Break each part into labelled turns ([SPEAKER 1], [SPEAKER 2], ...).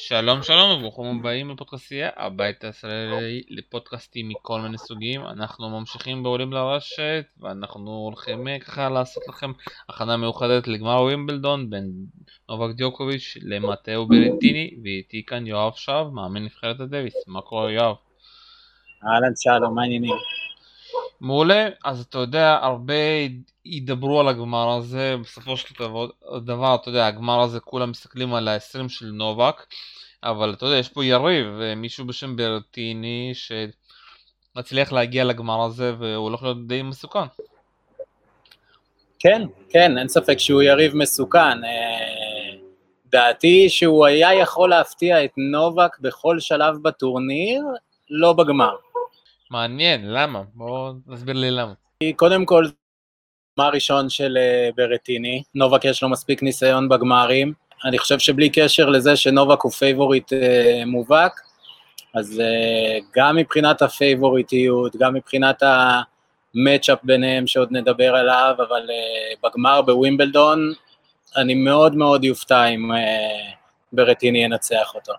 [SPEAKER 1] שלום שלום וברוכים הבאים לפודקאסטייה, הבית הישראלי לפודקאסטים מכל מיני סוגים. אנחנו ממשיכים בעולים לרשת ואנחנו הולכים אה, ככה לעשות לכם הכנה מיוחדת לגמר ווימבלדון בין נובק דיוקוביץ' למטאו בריטיני ואיתי כאן יואב שב, מאמן נבחרת הדוויס. מה קורה יואב?
[SPEAKER 2] אהלן שלום, מה העניינים?
[SPEAKER 1] מעולה, אז אתה יודע, הרבה ידברו על הגמר הזה, בסופו של דבר, אתה יודע, הגמר הזה כולם מסתכלים על ה-20 של נובק, אבל אתה יודע, יש פה יריב, מישהו בשם ברטיני, שמצליח להגיע לגמר הזה, והוא הולך להיות די מסוכן.
[SPEAKER 2] כן, כן, אין ספק שהוא יריב מסוכן. אה, דעתי שהוא היה יכול להפתיע את נובק בכל שלב בטורניר, לא בגמר.
[SPEAKER 1] מעניין, למה? בוא תסביר לי למה.
[SPEAKER 2] קודם כל, גמר ראשון של אה, ברטיני, נובק יש לו מספיק ניסיון בגמרים, אני חושב שבלי קשר לזה שנובק הוא פייבוריט אה, מובהק, אז אה, גם מבחינת הפייבוריטיות, גם מבחינת ה matchup ביניהם שעוד נדבר עליו, אבל בגמר בווימבלדון, אני מאוד מאוד יופתע אם ברטיני ינצח אותו.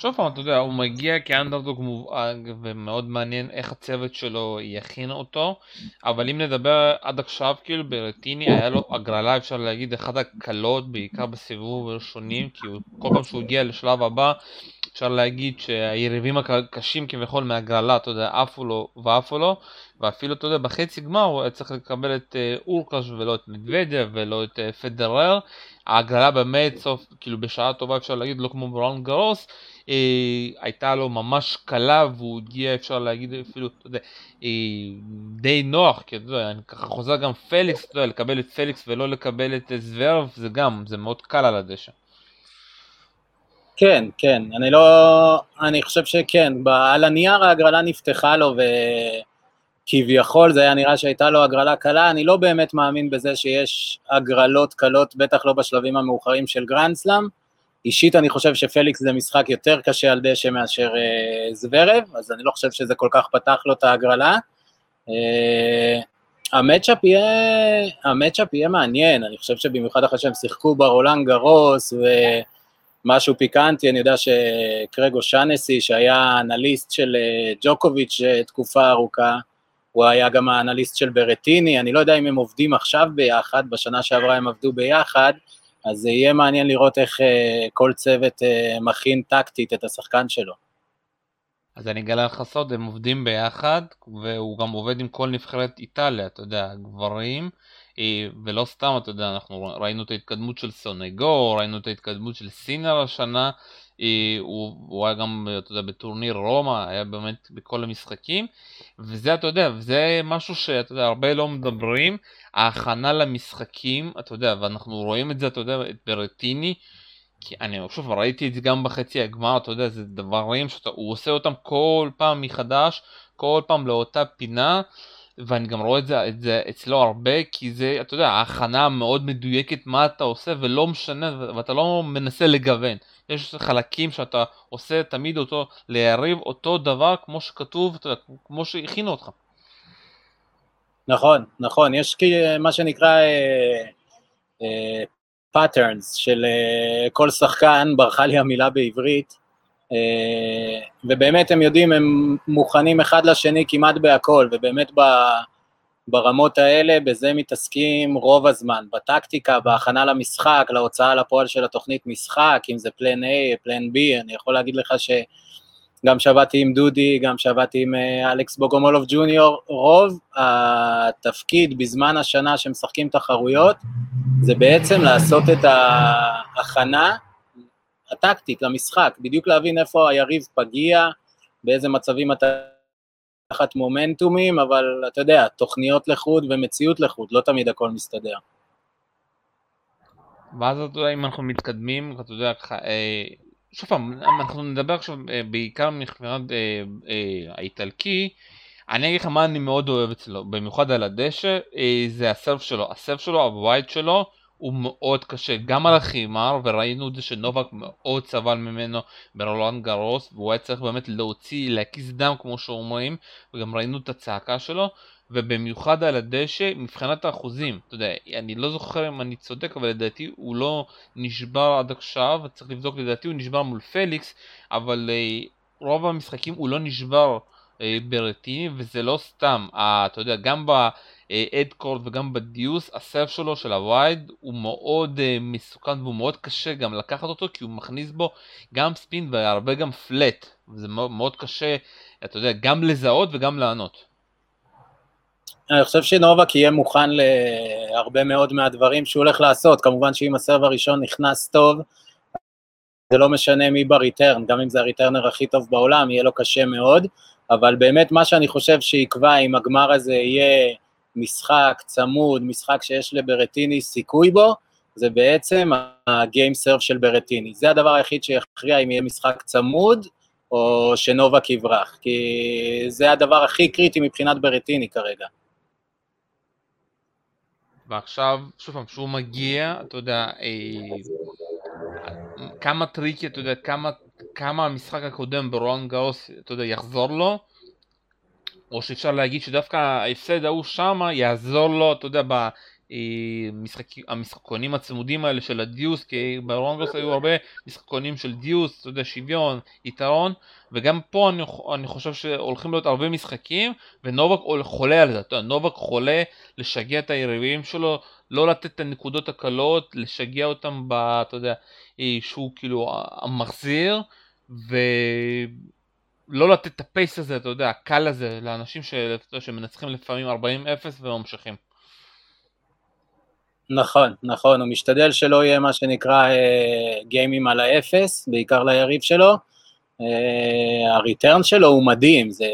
[SPEAKER 1] שוב פעם, אתה יודע, הוא מגיע כאנדרדוג מובהק ומאוד מעניין איך הצוות שלו יכין אותו, אבל אם נדבר עד עכשיו, כאילו ברטיני היה לו הגרלה, אפשר להגיד, אחת הקלות, בעיקר בסיבוב הראשונים, כי הוא, כל פעם שהוא הגיע לשלב הבא, אפשר להגיד שהיריבים הקשים כביכול מהגרלה, אתה יודע, עפו לו ועפו לו, ואפילו, אתה יודע, בחצי גמר הוא היה צריך לקבל את uh, אורקש ולא את מדוודיה ולא את uh, פדרר. ההגרלה באמת סוף, כאילו בשעה טובה אפשר להגיד, לא כמו בראון גרוס, אה, הייתה לו ממש קלה והוא הגיע אפשר להגיד אפילו, אתה יודע, אה, די נוח, כי אתה יודע, אני ככה חוזר גם פליקס, אתה יודע, לקבל את פליקס ולא לקבל את זוורב, זה גם, זה מאוד קל על הדשא.
[SPEAKER 2] כן, כן, אני לא, אני חושב שכן, על הנייר ההגרלה נפתחה לו וכביכול זה היה נראה שהייתה לו הגרלה קלה, אני לא באמת מאמין בזה שיש הגרלות קלות, בטח לא בשלבים המאוחרים של גרנדסלאם, אישית אני חושב שפליקס זה משחק יותר קשה על דשא מאשר אה, זוורב, אז אני לא חושב שזה כל כך פתח לו את ההגרלה. אה, המצ'אפ יהיה, המצ'אפ יהיה מעניין, אני חושב שבמיוחד אחרי שהם שיחקו ברולנד גרוס ומשהו פיקנטי, אני יודע שקרגו שאנסי, שהיה אנליסט של אה, ג'וקוביץ' אה, תקופה ארוכה, הוא היה גם האנליסט של ברטיני, אני לא יודע אם הם עובדים עכשיו ביחד, בשנה שעברה הם עבדו ביחד, אז זה יהיה מעניין לראות איך uh, כל צוות uh, מכין טקטית את השחקן שלו.
[SPEAKER 1] אז אני אגלה לך סוד, הם עובדים ביחד, והוא גם עובד עם כל נבחרת איטליה, אתה יודע, גברים, אה, ולא סתם, אתה יודע, אנחנו ראינו את ההתקדמות של סונגו, ראינו את ההתקדמות של סינר השנה, הוא, הוא היה גם, אתה יודע, בטורניר רומא, היה באמת בכל המשחקים, וזה, אתה יודע, וזה משהו שאתה יודע, הרבה לא מדברים, ההכנה למשחקים, אתה יודע, ואנחנו רואים את זה, אתה יודע, את ברטיני, כי אני שוב ראיתי את זה גם בחצי הגמר, אתה יודע, זה דברים שהוא עושה אותם כל פעם מחדש, כל פעם לאותה פינה, ואני גם רואה את זה, את זה אצלו הרבה, כי זה, אתה יודע, ההכנה מאוד מדויקת מה אתה עושה, ולא משנה, ואתה לא מנסה לגוון. יש חלקים שאתה עושה תמיד אותו, ליריב אותו דבר כמו שכתוב, כמו שהכינו אותך.
[SPEAKER 2] נכון, נכון, יש מה שנקרא patterns אה, אה, של אה, כל שחקן, ברחה לי המילה בעברית, ובאמת הם יודעים, הם מוכנים אחד לשני כמעט בהכל, ובאמת ב, ברמות האלה, בזה מתעסקים רוב הזמן, בטקטיקה, בהכנה למשחק, להוצאה לפועל של התוכנית משחק, אם זה plan A, plan B, אני יכול להגיד לך ש... גם שעבדתי עם דודי, גם שעבדתי עם אה, אלכס בוגומולוב ג'וניור, רוב התפקיד בזמן השנה שמשחקים תחרויות, זה בעצם לעשות את ההכנה הטקטית למשחק, בדיוק להבין איפה היריב פגיע, באיזה מצבים אתה תחת מומנטומים, אבל אתה יודע, תוכניות לחוד ומציאות לחוד, לא תמיד הכל מסתדר.
[SPEAKER 1] ואז אתה יודע, אם אנחנו מתקדמים, אתה יודע, אה, שוב פעם, אנחנו נדבר עכשיו אה, בעיקר מבחינת אה, האיטלקי. אני אגיד לך מה אני מאוד אוהב אצלו, במיוחד על הדשא, זה הסרף שלו. הסרף שלו, הווייד שלו, הוא מאוד קשה, גם על החימר, וראינו את זה שנובק מאוד סבל ממנו ברולנד גרוס, והוא היה צריך באמת להוציא, להקיס דם כמו שאומרים, וגם ראינו את הצעקה שלו, ובמיוחד על הדשא, מבחינת האחוזים, אתה יודע, אני לא זוכר אם אני צודק, אבל לדעתי הוא לא נשבר עד עכשיו, צריך לבדוק, לדעתי הוא נשבר מול פליקס, אבל אה, רוב המשחקים הוא לא נשבר אה, ברטיני, וזה לא סתם, אה, אתה יודע, גם באדקורד וגם בדיוס, הסרף שלו של הווייד הוא מאוד אה, מסוכן והוא מאוד קשה גם לקחת אותו, כי הוא מכניס בו גם ספין והרבה גם פלט, וזה מאוד קשה, אתה יודע, גם לזהות וגם לענות.
[SPEAKER 2] אני חושב שנובק יהיה מוכן להרבה מאוד מהדברים שהוא הולך לעשות, כמובן שאם הסרב הראשון נכנס טוב, זה לא משנה מי בריטרן, גם אם זה הריטרנר הכי טוב בעולם, יהיה לו קשה מאוד, אבל באמת מה שאני חושב שיקבע אם הגמר הזה יהיה משחק צמוד, משחק שיש לברטיני סיכוי בו, זה בעצם הגיים סרף של ברטיני. זה הדבר היחיד שיכריע אם יהיה משחק צמוד, או שנובק יברח, כי זה הדבר הכי קריטי מבחינת ברטיני כרגע.
[SPEAKER 1] ועכשיו, שוב פעם, כשהוא מגיע, אתה יודע, אה, כמה tricky, אתה יודע, כמה, כמה המשחק הקודם ברולאן גארוס, אתה יודע, יחזור לו, או שאפשר להגיד שדווקא ההפסד ההוא שמה יעזור לו, אתה יודע, במשחק, המשחקונים הצמודים האלה של ה deuce, כי ברולאן גארוס היו הרבה משחקונים של deuce, אתה יודע, שוויון, יתרון, וגם פה אני, אני חושב שהולכים להיות הרבה משחקים, ונובק חולה על זה, אתה יודע, נובק חולה לשגע את היריבים שלו, לא לתת את הנקודות הקלות, לשגע אותם, ב, אתה יודע, שהוא כאילו המחזיר, ולא לתת את הפייס הזה, אתה יודע, הקל הזה, לאנשים ש, שמנצחים לפעמים 40-0 וממשיכים.
[SPEAKER 2] נכון, נכון, הוא משתדל שלא יהיה מה שנקרא אה, גיימים על האפס, בעיקר ליריב שלו. אה, הריטרן שלו הוא מדהים, זה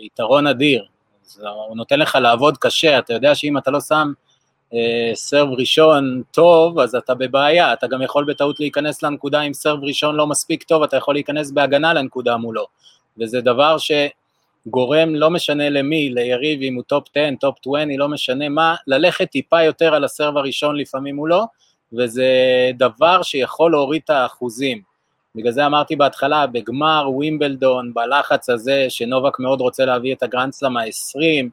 [SPEAKER 2] יתרון אדיר. זה, הוא נותן לך לעבוד קשה, אתה יודע שאם אתה לא שם אה, serve ראשון טוב, אז אתה בבעיה, אתה גם יכול בטעות להיכנס לנקודה עם serve ראשון לא מספיק טוב, אתה יכול להיכנס בהגנה לנקודה מולו, וזה דבר שגורם, לא משנה למי, ליריב אם הוא top 10, top 20, לא משנה מה, ללכת טיפה יותר על ה serve הראשון לפעמים מולו, וזה דבר שיכול להוריד את האחוזים. בגלל זה אמרתי בהתחלה, בגמר ווימבלדון, בלחץ הזה, שנובק מאוד רוצה להביא את הגרנדסלאם ה-20,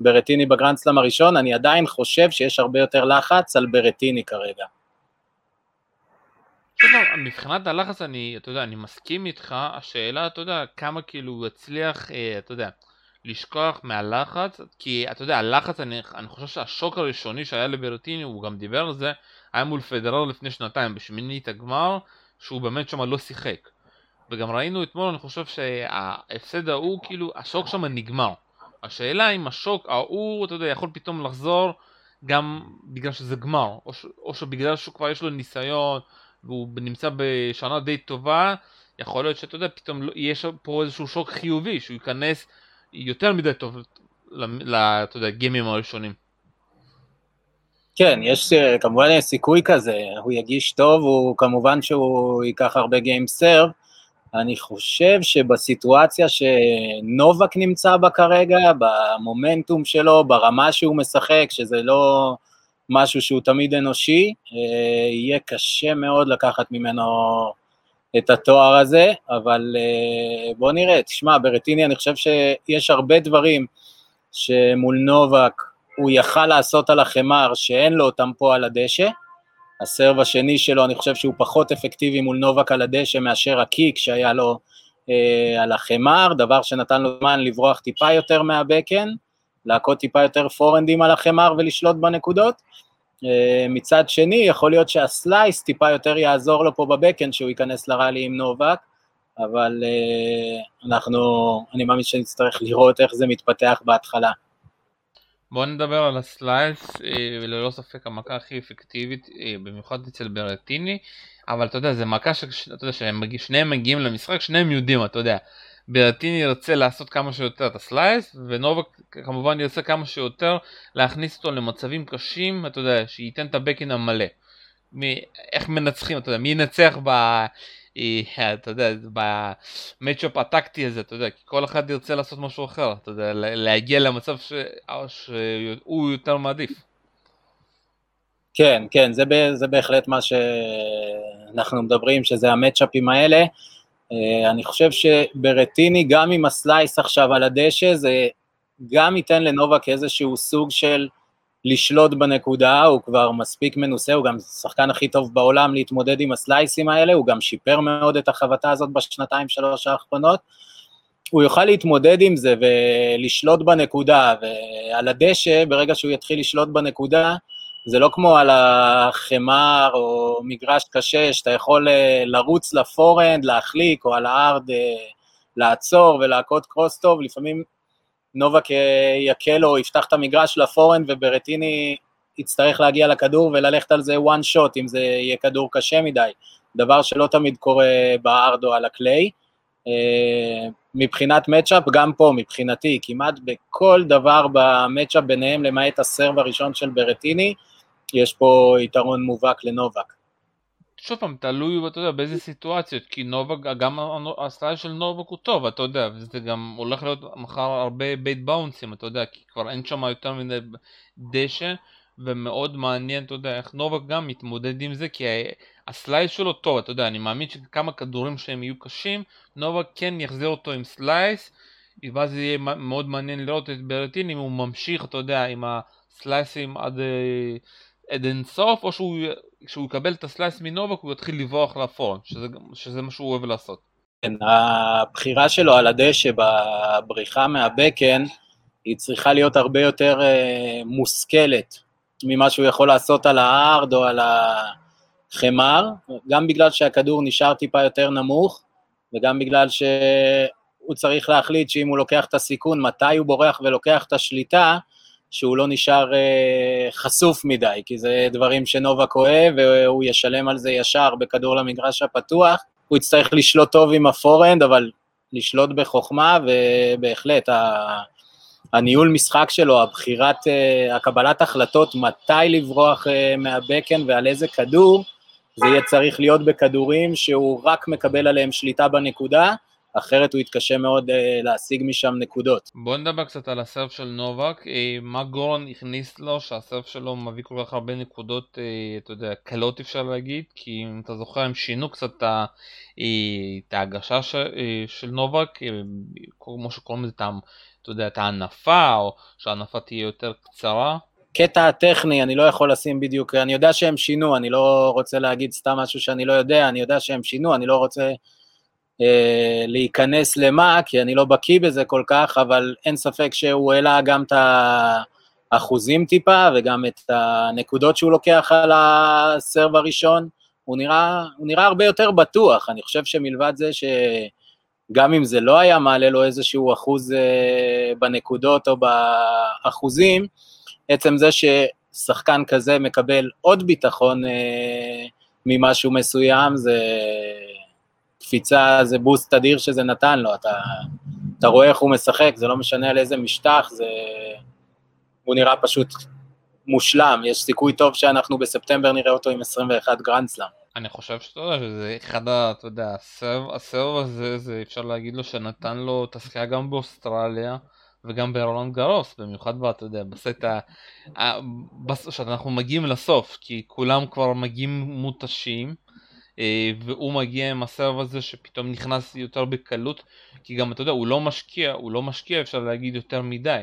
[SPEAKER 2] ברטיני בגרנדסלאם הראשון, אני עדיין חושב שיש הרבה יותר לחץ על ברטיני כרגע.
[SPEAKER 1] מבחינת הלחץ אני, אתה יודע, אני מסכים איתך, השאלה, אתה יודע, כמה כאילו הוא יצליח, אה, אתה יודע, לשכוח מהלחץ, כי אתה יודע, הלחץ, אני, אני חושב שהשוק הראשוני שהיה לברטיני, הוא גם דיבר על זה, היה מול פדרר לפני שנתיים, בשמינית הגמר, שהוא באמת שם לא שיחק. וגם ראינו אתמול, אני חושב שההפסד ההוא, כאילו, השוק שם נגמר. השאלה אם השוק ההוא, אתה יודע, יכול פתאום לחזור גם בגלל שזה גמר, או, ש, או שבגלל שכבר יש לו ניסיון והוא נמצא בשנה די טובה, יכול להיות שאתה יודע, פתאום לא, יש פה איזשהו שוק חיובי, שהוא ייכנס יותר מדי טוב, אתה יודע, גיימים הראשונים.
[SPEAKER 2] כן, יש, כמובן יש סיכוי כזה, הוא יגיש טוב, הוא כמובן שהוא ייקח הרבה גיים סרב, אני חושב שבסיטואציה שנובק נמצא בה כרגע, במומנטום שלו, ברמה שהוא משחק, שזה לא משהו שהוא תמיד אנושי, אה, יהיה קשה מאוד לקחת ממנו את התואר הזה, אבל אה, בוא נראה, תשמע, ברטיני אני חושב שיש הרבה דברים שמול נובק הוא יכל לעשות על החמר שאין לו אותם פה על הדשא, הסרב השני שלו, אני חושב שהוא פחות אפקטיבי מול נובק על הדשא מאשר הקיק שהיה לו אה, על החמר, דבר שנתן לו זמן לברוח טיפה יותר מהבקן, להכות טיפה יותר פורנדים על החמר ולשלוט בנקודות. אה, מצד שני, יכול להיות שהסלייס טיפה יותר יעזור לו פה בבקן, שהוא ייכנס לראלי עם נובק, אבל אה, אנחנו, אני מאמין שנצטרך לראות איך זה מתפתח בהתחלה.
[SPEAKER 1] בוא נדבר על ה slice, אה, וללא ספק המכה הכי אפקטיבית, אה, במיוחד אצל ברטיני, אבל אתה יודע, זה מכה שאתה ששניהם מגיעים למשחק, שניהם יודעים, אתה יודע, ברטיני ירצה לעשות כמה שיותר את ה slice, ונובק כמובן ירצה כמה שיותר להכניס אותו למצבים קשים, אתה יודע, שייתן את ה backhand המלא. מי, איך מנצחים, אתה יודע, מי ינצח ב... אה, אתה יודע, ב matchup הטקטי הזה, אתה יודע, כי כל אחד ירצה לעשות משהו אחר, אתה יודע, להגיע למצב ש... שהוא יותר מעדיף.
[SPEAKER 2] כן, כן, זה, זה בהחלט מה שאנחנו מדברים, שזה המצ'אפים האלה. אה, אני חושב שברטיני, גם עם הסלייס עכשיו על הדשא, זה גם ייתן לנובק איזשהו סוג של לשלוט בנקודה, הוא כבר מספיק מנוסה, הוא גם השחקן הכי טוב בעולם להתמודד עם הסלייסים האלה, הוא גם שיפר מאוד את החבטה הזאת בשנתיים שלוש האחרונות. הוא יוכל להתמודד עם זה ולשלוט בנקודה, ועל הדשא, ברגע שהוא יתחיל לשלוט בנקודה, זה לא כמו על החמר או מגרש קשה, שאתה יכול אה, לרוץ לפורנד, להחליק, או על הארד אה, לעצור ולהכות קרוס טוב, לפעמים נובק יקל או יפתח את המגרש לפורנד וברטיני יצטרך להגיע לכדור וללכת על זה one shot אם זה יהיה כדור קשה מדי, דבר שלא תמיד קורה בארד או על הקליי. אה, מבחינת מצ'אפ, גם פה, מבחינתי, כמעט בכל דבר במצ'אפ ביניהם, למעט הסרב הראשון של ברטיני, יש פה יתרון מובהק לנובק.
[SPEAKER 1] שוב פעם, תלוי, אתה יודע, באיזה סיטואציות, כי נובק, גם הסטייל של נובק הוא טוב, אתה יודע, וזה גם הולך להיות מחר הרבה בית באונסים, אתה יודע, כי כבר אין שם יותר מדי דשא, ומאוד מעניין, אתה יודע, איך נובק גם מתמודד עם זה, כי ה slice שלו טוב, אתה יודע, אני מאמין שכמה כדורים שהם יהיו קשים, נובק כן יחזיר אותו עם slice, ואז יהיה מאוד מעניין לראות את ברטיני אם הוא ממשיך, אתה יודע, עם ה slice ים עד... אה, עד אינסוף, או שהוא, שהוא יקבל את ה slice מנובק הוא יתחיל לברוח ל forehand, שזה, שזה מה שהוא אוהב לעשות.
[SPEAKER 2] כן, הבחירה שלו על הדשא בבריחה מה backhand, היא צריכה להיות הרבה יותר אה, מושכלת ממה שהוא יכול לעשות על הארד או על החמר, גם בגלל שהכדור נשאר טיפה יותר נמוך, וגם בגלל שהוא צריך להחליט שאם הוא לוקח את הסיכון, מתי הוא בורח ולוקח את השליטה, שהוא לא נשאר אה, חשוף מדי, כי זה דברים שנובק אוהב, והוא ישלם על זה ישר בכדור למגרש הפתוח. הוא יצטרך לשלוט טוב עם הפורנד, אבל לשלוט בחוכמה, ובהחלט, הניהול משחק שלו, הבחירת, אה, הקבלת החלטות מתי לברוח אה, מהבקן ועל איזה כדור, זה יהיה צריך להיות בכדורים שהוא רק מקבל עליהם שליטה בנקודה, אחרת הוא יתקשה מאוד uh, להשיג משם נקודות.
[SPEAKER 1] בוא נדבר קצת על הסרף של נובק, uh, מה גורן הכניס לו שהסרף שלו מביא כל כך הרבה נקודות, uh, אתה יודע, קלות אפשר להגיד, כי אם אתה זוכר הם שינו קצת את ההגשה של נובק, כמו שקוראים לזה, אתה יודע, את ההנפה, או שההנפה תהיה יותר קצרה.
[SPEAKER 2] קטע הטכני, אני לא יכול לשים בדיוק, אני יודע שהם שינו, אני לא רוצה להגיד סתם משהו שאני לא יודע, אני יודע שהם שינו, אני לא רוצה אה, להיכנס למה, כי אני לא בקיא בזה כל כך, אבל אין ספק שהוא העלה גם את האחוזים טיפה, וגם את הנקודות שהוא לוקח על הסרב הראשון. הוא נראה, הוא נראה הרבה יותר בטוח, אני חושב שמלבד זה שגם אם זה לא היה מעלה לו איזשהו אחוז אה, בנקודות או באחוזים, עצם זה ששחקן כזה מקבל עוד ביטחון אה, ממשהו מסוים, זה קפיצה, זה בוסט אדיר שזה נתן לו, אתה, אתה רואה איך הוא משחק, זה לא משנה על איזה משטח, זה... הוא נראה פשוט מושלם, יש סיכוי טוב שאנחנו בספטמבר נראה אותו עם 21 גרנד סלאם.
[SPEAKER 1] אני חושב שאתה יודע שזה אחד ה... אתה יודע, ה serve, ה serve הזה, זה אפשר להגיד לו שנתן לו את הזכייה גם באוסטרליה וגם ברולאן גארוס, במיוחד, אתה יודע, בסט ה... שאנחנו מגיעים לסוף, כי כולם כבר מגיעים מותשים. אה, והוא מגיע עם ה serve הזה שפתאום נכנס יותר בקלות כי גם אתה יודע הוא לא משקיע הוא לא משקיע אפשר להגיד יותר מדי.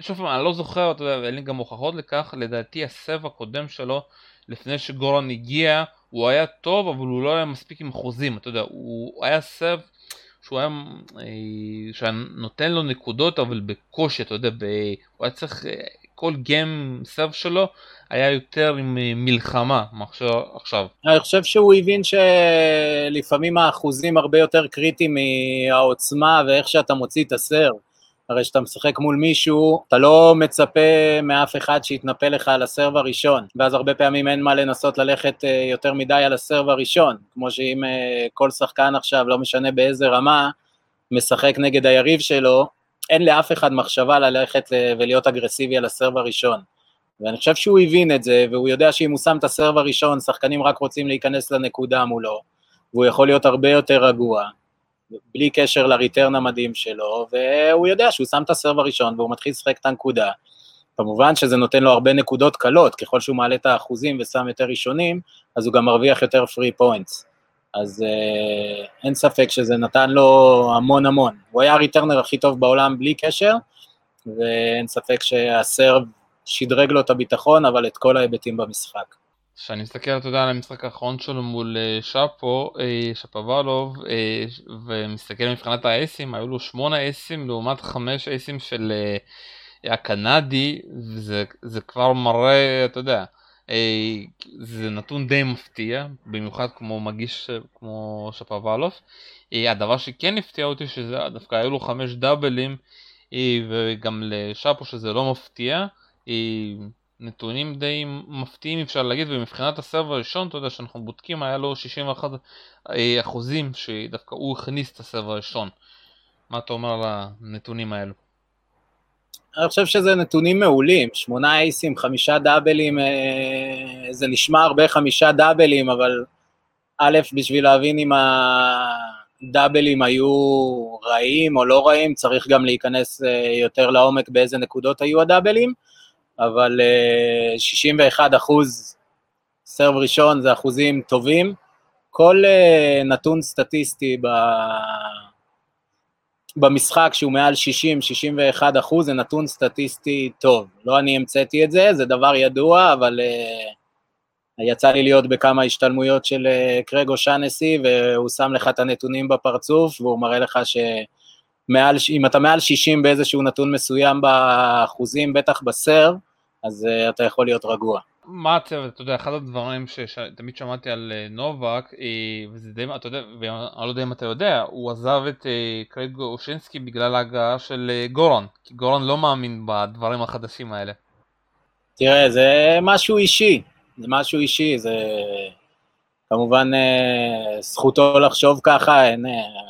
[SPEAKER 1] שוב פעם אני לא זוכר אתה יודע ואין לי גם הוכחות לכך לדעתי הסרב הקודם שלו לפני שגורן הגיע הוא היה טוב אבל הוא לא היה מספיק עם חוזים אתה יודע הוא היה סרב שהוא היה, אה, שהיה נותן לו נקודות אבל בקושי אתה יודע ב... הוא היה צריך אה, כל גיים סרב שלו היה יותר עם אה, מלחמה מאשר עכשיו.
[SPEAKER 2] אני חושב שהוא הבין שלפעמים האחוזים הרבה יותר קריטיים מהעוצמה ואיך שאתה מוציא את הסרב. הרי כשאתה משחק מול מישהו, אתה לא מצפה מאף אחד שיתנפל לך על הסרב הראשון, ואז הרבה פעמים אין מה לנסות ללכת אה, יותר מדי על הסרב הראשון, כמו שאם אה, כל שחקן עכשיו, לא משנה באיזה רמה, משחק נגד היריב שלו, אין לאף אחד מחשבה ללכת ולהיות אגרסיבי על הסרב הראשון. ואני חושב שהוא הבין את זה, והוא יודע שאם הוא שם את הסרב הראשון, שחקנים רק רוצים להיכנס לנקודה מולו, והוא יכול להיות הרבה יותר רגוע, בלי קשר ל return המדהים שלו, והוא יודע שהוא שם את ה serve הראשון והוא מתחיל לשחק את הנקודה. כמובן שזה נותן לו הרבה נקודות קלות, ככל שהוא מעלה את האחוזים ושם יותר ראשונים, אז הוא גם מרוויח יותר free points. אז אה, אין ספק שזה נתן לו המון המון. הוא היה ה returner הכי טוב בעולם בלי קשר, ואין ספק שה serve שדרג לו את הביטחון, אבל את כל ההיבטים במשחק.
[SPEAKER 1] כשאני מסתכל, אתה יודע, על המשחק האחרון שלו מול אה, שפו, אה, שפובלוב, אה, ומסתכל מבחינת האסים, היו לו שמונה אסים לעומת חמש אסים של הקנדי, וזה כבר מראה, אתה יודע, זה נתון די מפתיע, במיוחד כמו מגיש כמו שפוולוב. הדבר שכן הפתיע אותי, שזה דווקא היו לו חמש דאבלים, וגם לשפו שזה לא מפתיע. נתונים די מפתיעים אפשר להגיד, ומבחינת הסרב הראשון, אתה יודע שאנחנו בודקים, היה לו 61 אה, אחוזים שדווקא הוא הכניס את הסרב הראשון. מה אתה אומר על הנתונים האלו?
[SPEAKER 2] אני חושב שזה נתונים מעולים, שמונה אייסים, חמישה דאבלים, אה, זה נשמע הרבה חמישה דאבלים, אבל א', בשביל להבין אם הדאבלים היו רעים או לא רעים, צריך גם להיכנס אה, יותר לעומק באיזה נקודות היו הדאבלים. אבל 61 אה, אחוז סרב ראשון זה אחוזים טובים. כל נתון סטטיסטי ב... במשחק שהוא מעל 60-61 אחוז זה נתון סטטיסטי טוב. לא אני המצאתי את זה, זה דבר ידוע, אבל uh, יצא לי להיות בכמה השתלמויות של uh, קרגו שאנסי, והוא שם לך את הנתונים בפרצוף, והוא מראה לך שמעל, אם אתה מעל 60 באיזשהו נתון מסוים באחוזים, בטח בסרב, אז uh, אתה יכול להיות רגוע.
[SPEAKER 1] מה הצוות, אתה יודע, אחד הדברים שתמיד שמעתי על uh, נובק, uh, וזה די, אתה יודע, ואני לא יודע אם אתה יודע, הוא עזב את uh, קרייג אושינסקי בגלל ההגעה של גורן, כי גורן לא מאמין בדברים החדשים האלה.
[SPEAKER 2] תראה, זה משהו אישי, זה משהו אישי, זה כמובן זכותו לחשוב ככה, אין,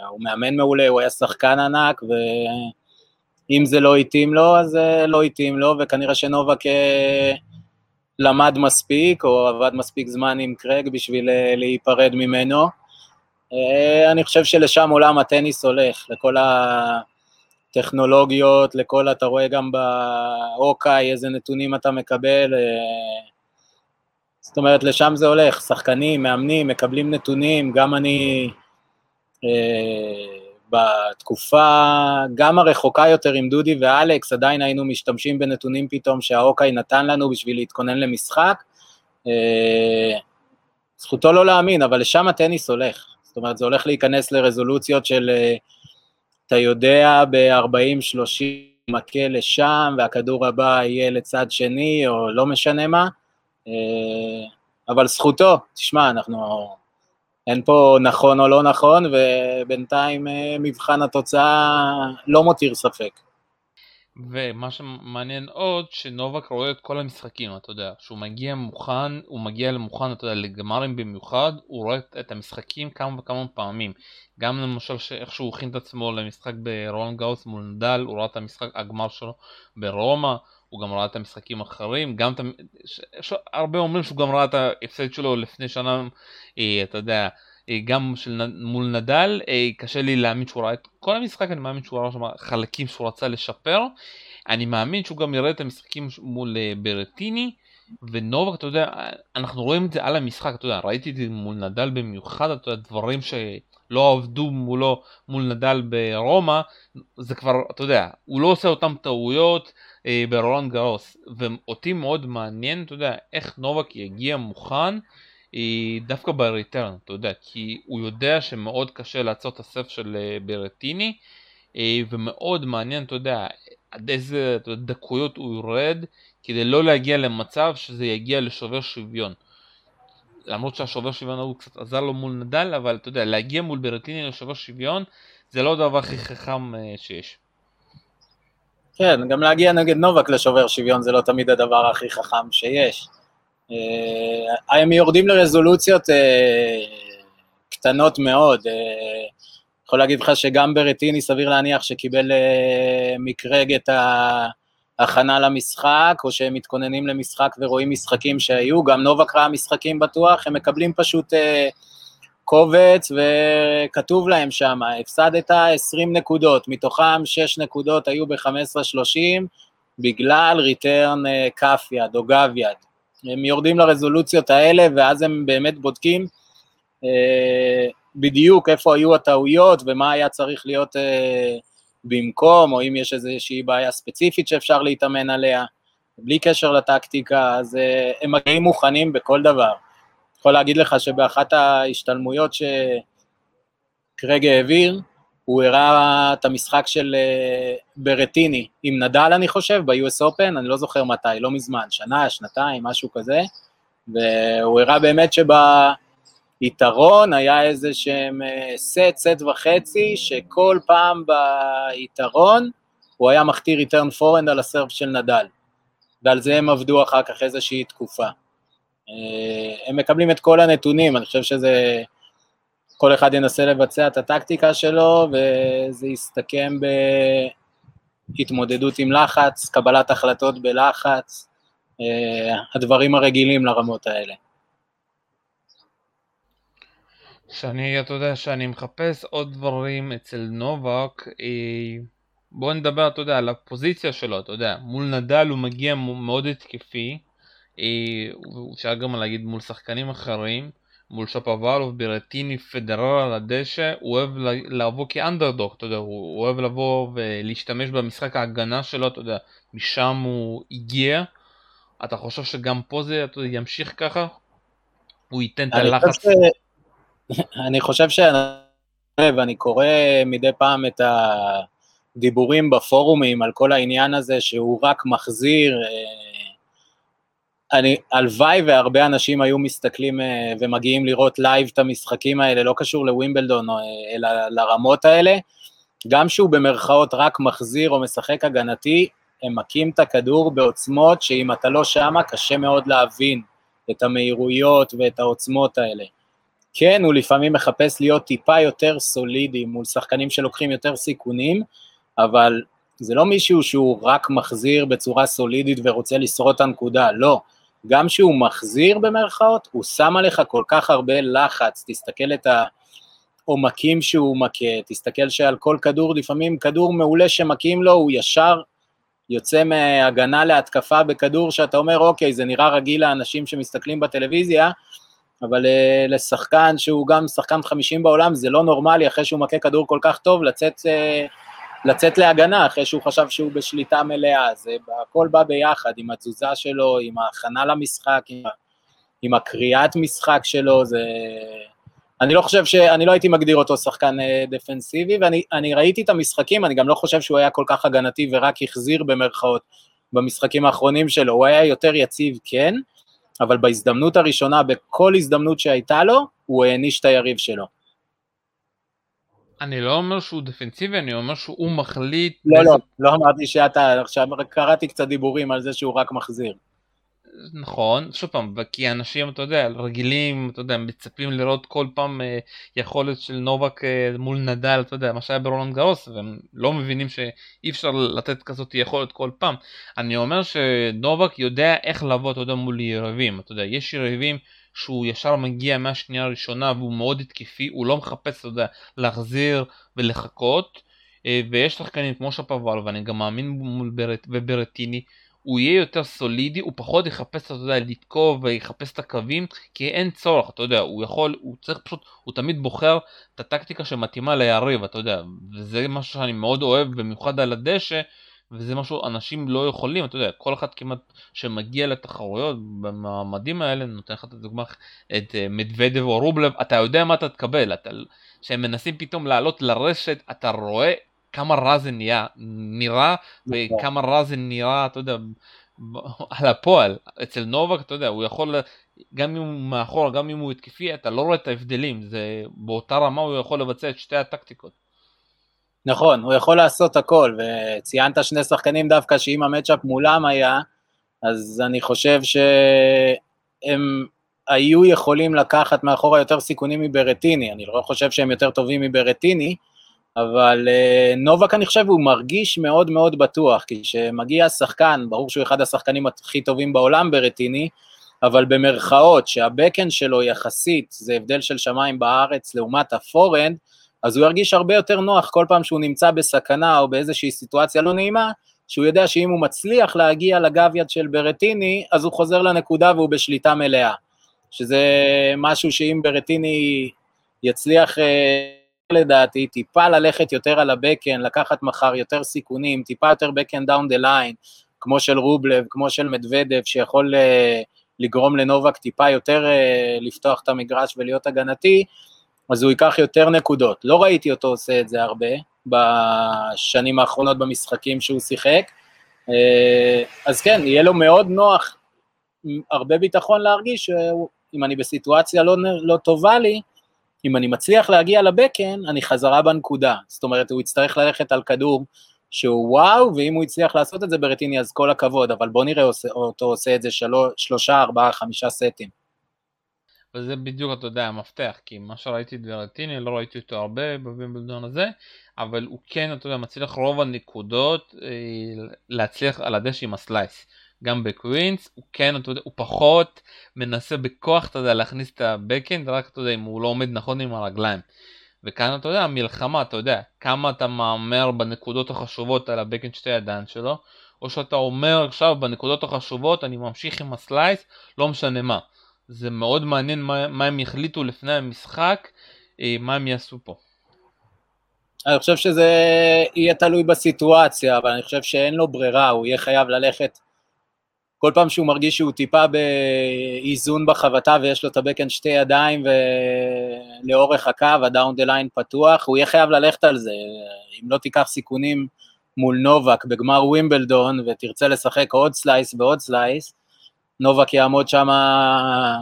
[SPEAKER 2] הוא מאמן מעולה, הוא היה שחקן ענק, ו... אם זה לא התאים לו, אז לא התאים לו, וכנראה שנובק אה, למד מספיק, או עבד מספיק זמן עם קרג בשביל אה, להיפרד ממנו. אה, אני חושב שלשם עולם הטניס הולך, לכל הטכנולוגיות, לכל, אתה רואה גם באוקיי איזה נתונים אתה מקבל, זאת אומרת, לשם זה הולך, שחקנים, מאמנים, מקבלים נתונים, גם אני... בתקופה גם הרחוקה יותר עם דודי ואלכס, עדיין היינו משתמשים בנתונים פתאום שהאוקיי נתן לנו בשביל להתכונן למשחק. אה, זכותו לא להאמין, אבל לשם הטניס הולך. זאת אומרת, זה הולך להיכנס לרזולוציות של, אה, אתה יודע, ב-40-30 מכה לשם, והכדור הבא יהיה לצד שני, או לא משנה מה. אה, אבל זכותו, תשמע, אנחנו אין פה נכון או לא נכון, ובינתיים אה, מבחן התוצאה לא מותיר ספק.
[SPEAKER 1] ומה שמעניין עוד, שנובק רואה את כל המשחקים, אתה יודע, שהוא מגיע מוכן, הוא מגיע למוכן, אתה יודע, לגמרים במיוחד, הוא רואה את המשחקים כמה וכמה פעמים. גם למשל איך שהוא הכין את עצמו למשחק ברולנד גאוס מול נדל, הוא ראה את המשחק, הגמר שלו ברומא, הוא גם ראה את המשחקים האחרים, גם את... ש... הרבה אומרים שהוא גם ראה את ההפסד שלו לפני שנה, אה, אתה יודע, אה, גם של... מול נדל, אה, קשה לי להאמין שהוא ראה את כל המשחק, אני מאמין שהוא ראה שם חלקים שהוא רצה לשפר, אני מאמין שהוא גם יראה את המשחקים מול ברטיני, ונובק, אתה יודע, אנחנו רואים את זה על המשחק, אתה יודע, ראיתי את זה מול נדל במיוחד, אתה יודע, דברים שלא עבדו מולו, מול נדל ברומא, זה כבר, אתה יודע, הוא לא עושה אותם טעויות, אה, ברולנד גרוס, ואותי מאוד מעניין, אתה יודע, איך נובק יגיע מוכן אה, דווקא בריטרן, אתה יודע, כי הוא יודע שמאוד קשה לעצור את הסף של אה, ברטיני, אה, ומאוד מעניין, אתה יודע, עד איזה דקויות הוא יורד, כדי לא להגיע למצב שזה יגיע לשובר שוויון. למרות שהשובר שוויון הוא קצת עזר לו מול נדל, אבל אתה יודע, להגיע מול ברטיני לשובר שוויון זה לא הדבר הכי חכם אה, שיש.
[SPEAKER 2] כן, גם להגיע נגד נובק לשובר שוויון זה לא תמיד הדבר הכי חכם שיש. אה, הם יורדים לרזולוציות אה, קטנות מאוד. אה, יכול להגיד לך שגם ברטיני סביר להניח שקיבל מקרג את ההכנה למשחק, או שהם מתכוננים למשחק ורואים משחקים שהיו, גם נובק ראה משחקים בטוח, הם מקבלים פשוט קובץ וכתוב להם שם, הפסדת 20 נקודות, מתוכם 6 נקודות היו ב-15-30 בגלל ריטרן כף יד או גב יד. הם יורדים לרזולוציות האלה ואז הם באמת בודקים אה, בדיוק איפה היו הטעויות ומה היה צריך להיות אה, במקום, או אם יש איזושהי בעיה ספציפית שאפשר להתאמן עליה, בלי קשר לטקטיקה, אז uh, הם מגיעים מוכנים בכל דבר. יכול להגיד לך שבאחת ההשתלמויות שקרג העביר, הוא הראה את המשחק של uh, ברטיני עם נדל, אני חושב, ב-US Open, אני לא זוכר מתי, לא מזמן, שנה, שנתיים, משהו כזה, והוא הראה באמת שביתרון היה איזה שהם סט, סט וחצי, שכל פעם ביתרון הוא היה מכתיר ריטרן פורנד על הסרף של נדל, ועל זה הם עבדו אחר כך איזושהי תקופה. אה, הם מקבלים את כל הנתונים, אני חושב שזה... כל אחד ינסה לבצע את הטקטיקה שלו, וזה יסתכם בהתמודדות עם לחץ, קבלת החלטות בלחץ, אה, הדברים הרגילים לרמות האלה.
[SPEAKER 1] שאני, אתה יודע, שאני מחפש עוד דברים אצל נובק, אה, בוא נדבר, אתה יודע, על הפוזיציה שלו, אתה יודע, מול נדל הוא מגיע מאוד התקפי, אפשר גם להגיד מול שחקנים אחרים, מול שפוואלוב, ברטיני, פדרר על הדשא, הוא אוהב לבוא כאנדרדוק, אתה יודע, הוא אוהב לבוא ולהשתמש במשחק ההגנה שלו, אתה יודע, משם הוא הגיע. אתה חושב שגם פה זה אתה יודע, ימשיך ככה? הוא ייתן את הלחץ? ש...
[SPEAKER 2] אני חושב ש... ואני קורא מדי פעם את הדיבורים בפורומים על כל העניין הזה שהוא רק מחזיר, אה, אני, הלוואי והרבה אנשים היו מסתכלים אה, ומגיעים לראות live את המשחקים האלה, לא קשור לווימבלדון, אה, אלא לרמות האלה, גם שהוא במרכאות רק מחזיר או משחק הגנתי, הם מכים את הכדור בעוצמות שאם אתה לא שמה, קשה מאוד להבין את המהירויות ואת העוצמות האלה. כן, הוא לפעמים מחפש להיות טיפה יותר סולידי מול שחקנים שלוקחים יותר סיכונים, אבל זה לא מישהו שהוא רק מחזיר בצורה סולידית ורוצה לשרוד את הנקודה, לא. גם שהוא מחזיר במרכאות, הוא שם עליך כל כך הרבה לחץ, תסתכל את העומקים שהוא מכה, תסתכל שעל כל כדור, לפעמים כדור מעולה שמכים לו, הוא ישר יוצא מהגנה להתקפה בכדור שאתה אומר, אוקיי, זה נראה רגיל לאנשים שמסתכלים בטלוויזיה, אבל uh, לשחקן שהוא גם שחקן 50 בעולם, זה לא נורמלי אחרי שהוא מכה כדור כל כך טוב, לצאת uh, לצאת להגנה אחרי שהוא חשב שהוא בשליטה מלאה, זה הכל בא ביחד עם התזוזה שלו, עם ההכנה למשחק, עם, עם הקריאת משחק שלו, זה... אני לא חושב ש... אני לא הייתי מגדיר אותו שחקן אה, דפנסיבי, ואני ראיתי את המשחקים, אני גם לא חושב שהוא היה כל כך הגנתי ורק החזיר במרכאות במשחקים האחרונים שלו, הוא היה יותר יציב, כן, אבל בהזדמנות הראשונה, בכל הזדמנות שהייתה לו, הוא העניש את היריב שלו.
[SPEAKER 1] אני לא אומר שהוא דפנסיבי, אני אומר שהוא מחליט...
[SPEAKER 2] לא. לא, לא אמרתי שאתה, עכשיו קראתי קצת דיבורים על זה שהוא רק מחזיר.
[SPEAKER 1] נכון, שוב פעם, כי אנשים, אתה יודע, רגילים, אתה יודע, מצפים לראות כל פעם אה, יכולת של נובק אה, מול נדל, אתה יודע, מה שהיה ברולנד גרוס, והם לא מבינים שאי אפשר לתת כזאת יכולת כל פעם. אני אומר שנובק יודע איך לבוא, אתה יודע, מול יריבים, אתה יודע, יש יריבים שהוא ישר מגיע מהשנייה הראשונה והוא מאוד התקפי, הוא לא מחפש, אתה יודע, להחזיר ולחכות, אה, ויש שחקנים כמו שפבל, ואני גם מאמין וברטיני, הוא יהיה יותר סולידי, הוא פחות יחפש, אתה יודע, לתקוף ויחפש את הקווים, כי אין צורך, אתה יודע, הוא יכול, הוא צריך פשוט, הוא תמיד בוחר את הטקטיקה שמתאימה ליריב, אתה יודע, וזה משהו שאני מאוד אוהב, במיוחד על הדשא, וזה משהו אנשים לא יכולים, אתה יודע, כל אחד כמעט שמגיע לתחרויות במעמדים האלה, נותן לך את הדוגמה, את אה, מדוודב או רובלב, אתה יודע מה אתה תקבל, אתה, כשהם מנסים פתאום לעלות לרשת, אתה רואה כמה רע זה נהיה, נראה, נכון. וכמה רע זה נראה, אתה יודע, על הפועל. אצל נובק, אתה יודע, הוא יכול, גם אם הוא מאחור, גם אם הוא התקפי, אתה לא רואה את ההבדלים, זה באותה רמה הוא יכול לבצע את שתי הטקטיקות.
[SPEAKER 2] נכון, הוא יכול לעשות הכל, וציינת שני שחקנים דווקא שאם המצ'אפ מולם היה, אז אני חושב שהם היו יכולים לקחת מאחורה יותר סיכונים מברטיני, אני לא חושב שהם יותר טובים מברטיני, אבל uh, נובק אני חושב הוא מרגיש מאוד מאוד בטוח, כי כשמגיע שחקן, ברור שהוא אחד השחקנים הכי טובים בעולם ברטיני, אבל במרכאות שהבקן שלו יחסית, זה הבדל של שמיים בארץ לעומת הפורנד, אז הוא ירגיש הרבה יותר נוח כל פעם שהוא נמצא בסכנה או באיזושהי סיטואציה לא נעימה, שהוא יודע שאם הוא מצליח להגיע ל backhand של ברטיני, אז הוא חוזר לנקודה והוא בשליטה מלאה. שזה משהו שאם ברטיני יצליח אה, לדעתי, טיפה ללכת יותר על ה backhand, לקחת מחר יותר סיכונים, טיפה יותר backhand down the line, כמו של רובלב, כמו של מדוודב, שיכול uh, לגרום לנובק טיפה יותר uh, לפתוח את המגרש ולהיות הגנתי, אז הוא ייקח יותר נקודות. לא ראיתי אותו עושה את זה הרבה בשנים האחרונות במשחקים שהוא שיחק, uh, אז כן, יהיה לו מאוד נוח, הרבה ביטחון להרגיש שאם אני בסיטואציה לא, לא טובה לי, אם אני מצליח להגיע לבקן, אני חזרה בנקודה. זאת אומרת, הוא יצטרך ללכת על כדור שהוא וואו, ואם הוא הצליח לעשות את זה ברטיני, אז כל הכבוד, אבל בוא נראה אותו עושה את זה שלוש, שלושה, ארבעה, חמישה סטים.
[SPEAKER 1] וזה בדיוק, אתה יודע, המפתח, כי מה שראיתי את ברטיני, לא ראיתי אותו הרבה בווימבלדון הזה, אבל הוא כן, אתה יודע, מצליח רוב הנקודות אה, להצליח על הדשא עם ה slice. גם בקווינס, הוא כן, אתה יודע, הוא פחות מנסה בכוח, אתה יודע, להכניס את ה backhand, רק אתה יודע, אם הוא לא עומד נכון עם הרגליים. וכאן אתה יודע, המלחמה, אתה יודע, כמה אתה מהמר בנקודות החשובות על ה backhand שתי ידיים שלו, או שאתה אומר עכשיו בנקודות החשובות אני ממשיך עם ה slice, לא משנה מה. זה מאוד מעניין מה, מה הם יחליטו לפני המשחק, אה, מה הם יעשו פה.
[SPEAKER 2] אני חושב שזה יהיה תלוי בסיטואציה, אבל אני חושב שאין לו ברירה, הוא יהיה חייב ללכת כל פעם שהוא מרגיש שהוא טיפה באיזון בחבטה ויש לו את ה backhand שתי ידיים ולאורך הקו, ה down the line פתוח, הוא יהיה חייב ללכת על זה. אם לא תיקח סיכונים מול נובק בגמר ווימבלדון ותרצה לשחק עוד slice ועוד slice, נובק יעמוד שם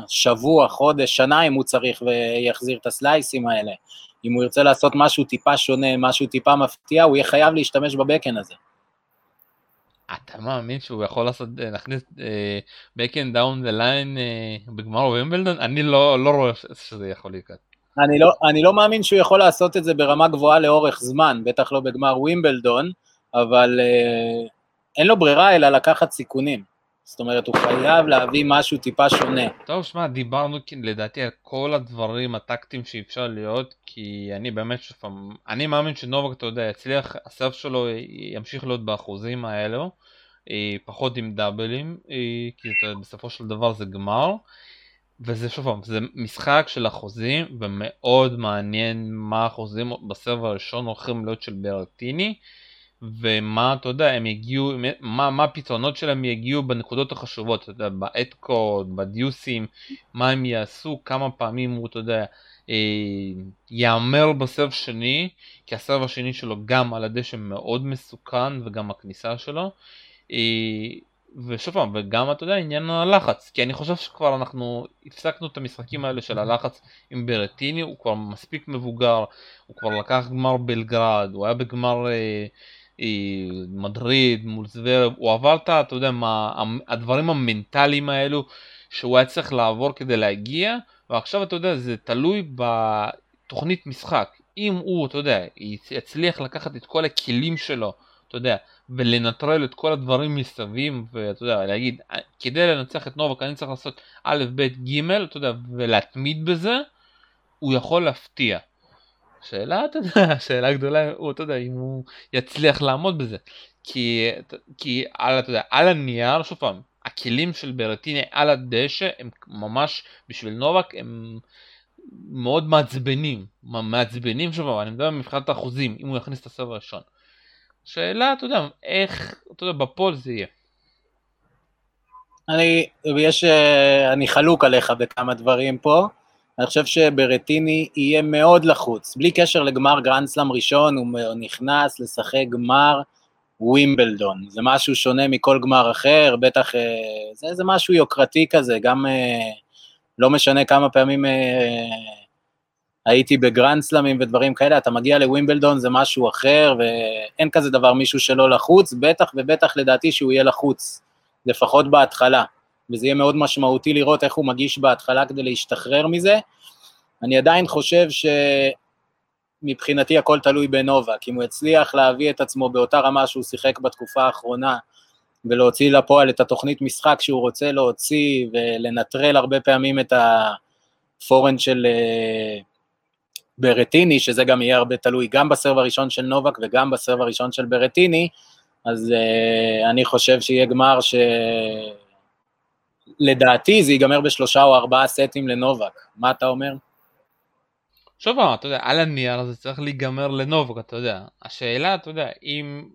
[SPEAKER 2] שבוע, חודש, שנה אם הוא צריך ויחזיר את ה slice ים האלה. אם הוא ירצה לעשות משהו טיפה שונה, משהו טיפה מפתיע, הוא יהיה חייב להשתמש ב backhand הזה.
[SPEAKER 1] אתה מאמין שהוא יכול לעשות, אה, להכניס backhand down the line בגמר ווימבלדון? אני לא, לא רואה שזה יכול לקרות.
[SPEAKER 2] אני לא, אני לא מאמין שהוא יכול לעשות את זה ברמה גבוהה לאורך זמן, בטח לא בגמר ווימבלדון, אבל אה, אין לו ברירה אלא לקחת סיכונים. זאת אומרת, הוא חייב להביא משהו טיפה שונה.
[SPEAKER 1] טוב, שמע, דיברנו לדעתי על כל הדברים הטקטיים שאפשר להיות, כי אני באמת שפעם, אני מאמין שנובק, אתה יודע, יצליח, הסרף שלו ימשיך להיות באחוזים האלו, אה, פחות עם דאבלים, אה, כי אתה, בסופו של דבר זה גמר, וזה שוב פעם, זה משחק של אחוזים, ומאוד מעניין מה האחוזים בסרב הראשון הולכים להיות של ברטיני. ומה אתה יודע הם יגיעו מה, מה הפתרונות שלהם יגיעו בנקודות החשובות אתה יודע באתקוד בדיוסים מה הם יעשו כמה פעמים הוא אתה יודע אה, יאמר בסרב שני כי הסרב השני שלו גם על הדשא מאוד מסוכן וגם הכניסה שלו. אה, ושוב פעם וגם אתה יודע עניין הלחץ כי אני חושב שכבר אנחנו הפסקנו את המשחקים האלה של הלחץ עם ברטיני הוא כבר מספיק מבוגר הוא כבר לקח גמר בלגרד הוא היה בגמר אה, מדריד, מול זוורב, הוא עבר את, אתה יודע, מה, הדברים המנטליים האלו שהוא היה צריך לעבור כדי להגיע, ועכשיו אתה יודע, זה תלוי בתוכנית משחק. אם הוא, אתה יודע, יצליח לקחת את כל הכלים שלו, אתה יודע, ולנטרל את כל הדברים מסביב, ואתה יודע, להגיד, כדי לנצח את נובק אני צריך לעשות א', ב', ג', אתה יודע, ולהתמיד בזה, הוא יכול להפתיע. שאלה, אתה יודע, שאלה גדולה, הוא, אתה יודע, אם הוא יצליח לעמוד בזה. כי, כי על, אתה יודע, על הנייר, שוב פעם, הכלים של ברטיני על הדשא הם ממש, בשביל נובק, הם מאוד מעצבנים. מעצבנים, שוב פעם, אני מדבר מבחינת האחוזים, אם הוא יכניס את הסבב הראשון. שאלה, אתה יודע, איך, אתה יודע, בפול זה יהיה.
[SPEAKER 2] אני, יש, אה, אני חלוק עליך בכמה דברים פה. אני חושב שברטיני יהיה מאוד לחוץ, בלי קשר לגמר גרנדסלאם ראשון, הוא נכנס לשחק גמר ווימבלדון, זה משהו שונה מכל גמר אחר, בטח, אה, זה, זה משהו יוקרתי כזה, גם אה, לא משנה כמה פעמים אה, הייתי בגרנדסלאמים ודברים כאלה, אתה מגיע לווימבלדון זה משהו אחר, ואין כזה דבר מישהו שלא לחוץ, בטח ובטח לדעתי שהוא יהיה לחוץ, לפחות בהתחלה. וזה יהיה מאוד משמעותי לראות איך הוא מגיש בהתחלה כדי להשתחרר מזה. אני עדיין חושב שמבחינתי הכל תלוי בנובק, אם הוא יצליח להביא את עצמו באותה רמה שהוא שיחק בתקופה האחרונה, ולהוציא לפועל את התוכנית משחק שהוא רוצה להוציא, ולנטרל הרבה פעמים את הפורן של אה, ברטיני, שזה גם יהיה הרבה תלוי גם בסרב הראשון של נובק וגם בסרב הראשון של ברטיני, אז uh, אני חושב שיהיה גמר ש... לדעתי זה ייגמר בשלושה או ארבעה סטים לנובק, מה אתה אומר?
[SPEAKER 1] שוב אתה יודע, על הנייר זה צריך להיגמר לנובק, אתה יודע. השאלה, אתה יודע, אם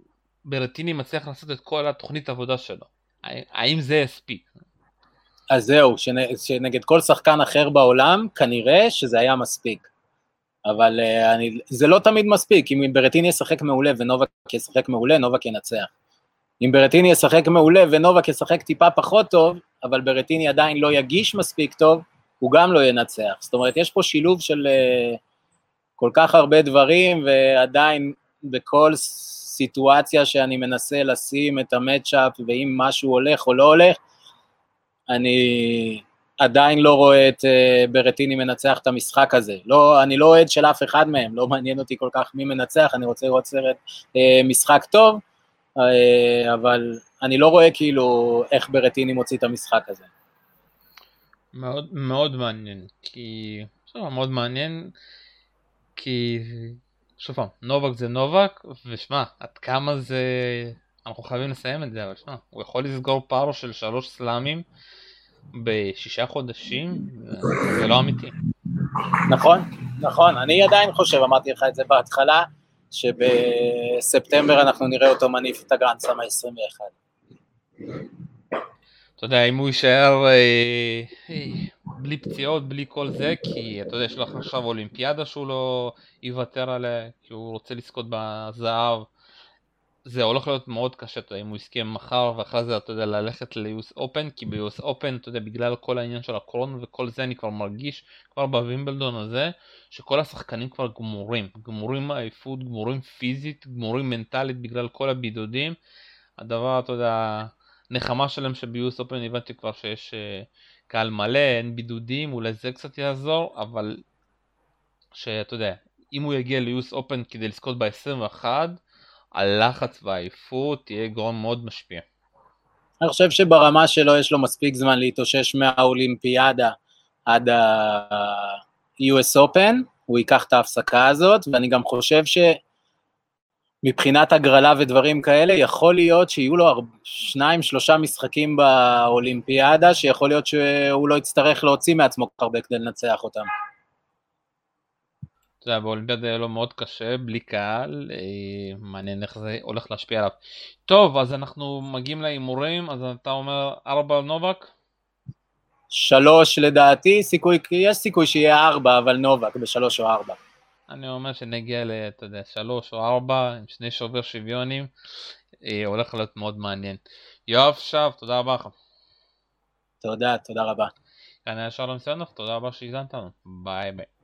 [SPEAKER 1] ברטיני מצליח לעשות את כל התוכנית עבודה שלו, האם זה יספיק?
[SPEAKER 2] אז זהו, שנגד כל שחקן אחר בעולם, כנראה שזה היה מספיק. אבל uh, אני, זה לא תמיד מספיק, אם ברטיני ישחק מעולה ונובק ישחק מעולה, נובק ינצח. אם ברטיני ישחק מעולה ונובק ישחק טיפה פחות טוב, אבל ברטיני עדיין לא יגיש מספיק טוב, הוא גם לא ינצח. זאת אומרת, יש פה שילוב של uh, כל כך הרבה דברים, ועדיין בכל סיטואציה שאני מנסה לשים את המצ'אפ, ואם משהו הולך או לא הולך, אני עדיין לא רואה את uh, ברטיני מנצח את המשחק הזה. לא, אני לא אוהד של אף אחד מהם, לא מעניין אותי כל כך מי מנצח, אני רוצה לראות סרט uh, משחק טוב, אבל אני לא רואה כאילו איך ברטיני מוציא את המשחק הזה.
[SPEAKER 1] מאוד מאוד מעניין, כי... שוב, מאוד מעניין, כי... שוב פעם, נובק זה נובק, ושמע, עד כמה זה... אנחנו חייבים לסיים את זה, אבל שמע, הוא יכול לסגור פער של שלוש סלאמים. בשישה חודשים, זה לא אמיתי.
[SPEAKER 2] נכון, נכון, אני עדיין חושב, אמרתי לך את זה בהתחלה, שבספטמבר אנחנו נראה אותו מניף את הגרנדסם ה-21.
[SPEAKER 1] אתה יודע, אם הוא יישאר אה, אה, בלי פציעות, בלי כל זה, כי אתה יודע, יש לך עכשיו אולימפיאדה שהוא לא יוותר עליה, כי הוא רוצה לזכות בזהב. זה הולך להיות מאוד קשה, אתה יודע, אם הוא יסכים מחר ואחרי זה אתה יודע ללכת ליוס אופן, כי ביוס אופן, אתה יודע, בגלל כל העניין של הקורונה וכל זה אני כבר מרגיש כבר בווימבלדון הזה, שכל השחקנים כבר גמורים, גמורים מעייפות, גמורים פיזית, גמורים מנטלית בגלל כל הבידודים. הדבר, אתה יודע, נחמה שלהם שביוס אופן הבנתי כבר שיש uh, קהל מלא, אין בידודים, אולי זה קצת יעזור, אבל שאתה יודע, אם הוא יגיע ליוס אופן כדי לזכות ב-21, הלחץ והעייפות תהיה גורם מאוד משפיע.
[SPEAKER 2] אני חושב שברמה שלו יש לו מספיק זמן להתאושש מהאולימפיאדה עד ה-US Open, הוא ייקח את ההפסקה הזאת, ואני גם חושב שמבחינת הגרלה ודברים כאלה, יכול להיות שיהיו לו שניים, שלושה משחקים באולימפיאדה, שיכול להיות שהוא לא יצטרך להוציא מעצמו הרבה כדי לנצח אותם.
[SPEAKER 1] אתה יודע, באולימפיאדה היה לו מאוד קשה, בלי קהל, אה, מעניין איך זה הולך להשפיע עליו. טוב, אז אנחנו מגיעים להימורים, אז אתה אומר ארבע נובק?
[SPEAKER 2] שלוש לדעתי, סיכוי, יש סיכוי שיהיה ארבע, אבל נובק בשלוש או ארבע.
[SPEAKER 1] אני אומר שנגיע ל, אתה יודע, שלוש או ארבע, עם שני שובר שוויונים, אה, הולך להיות מאוד מעניין. יואב שב, תודה רבה לך.
[SPEAKER 2] תודה, תודה רבה.
[SPEAKER 1] כאן היה שלום סיונוב, תודה רבה שהזנת לנו, ביי ביי.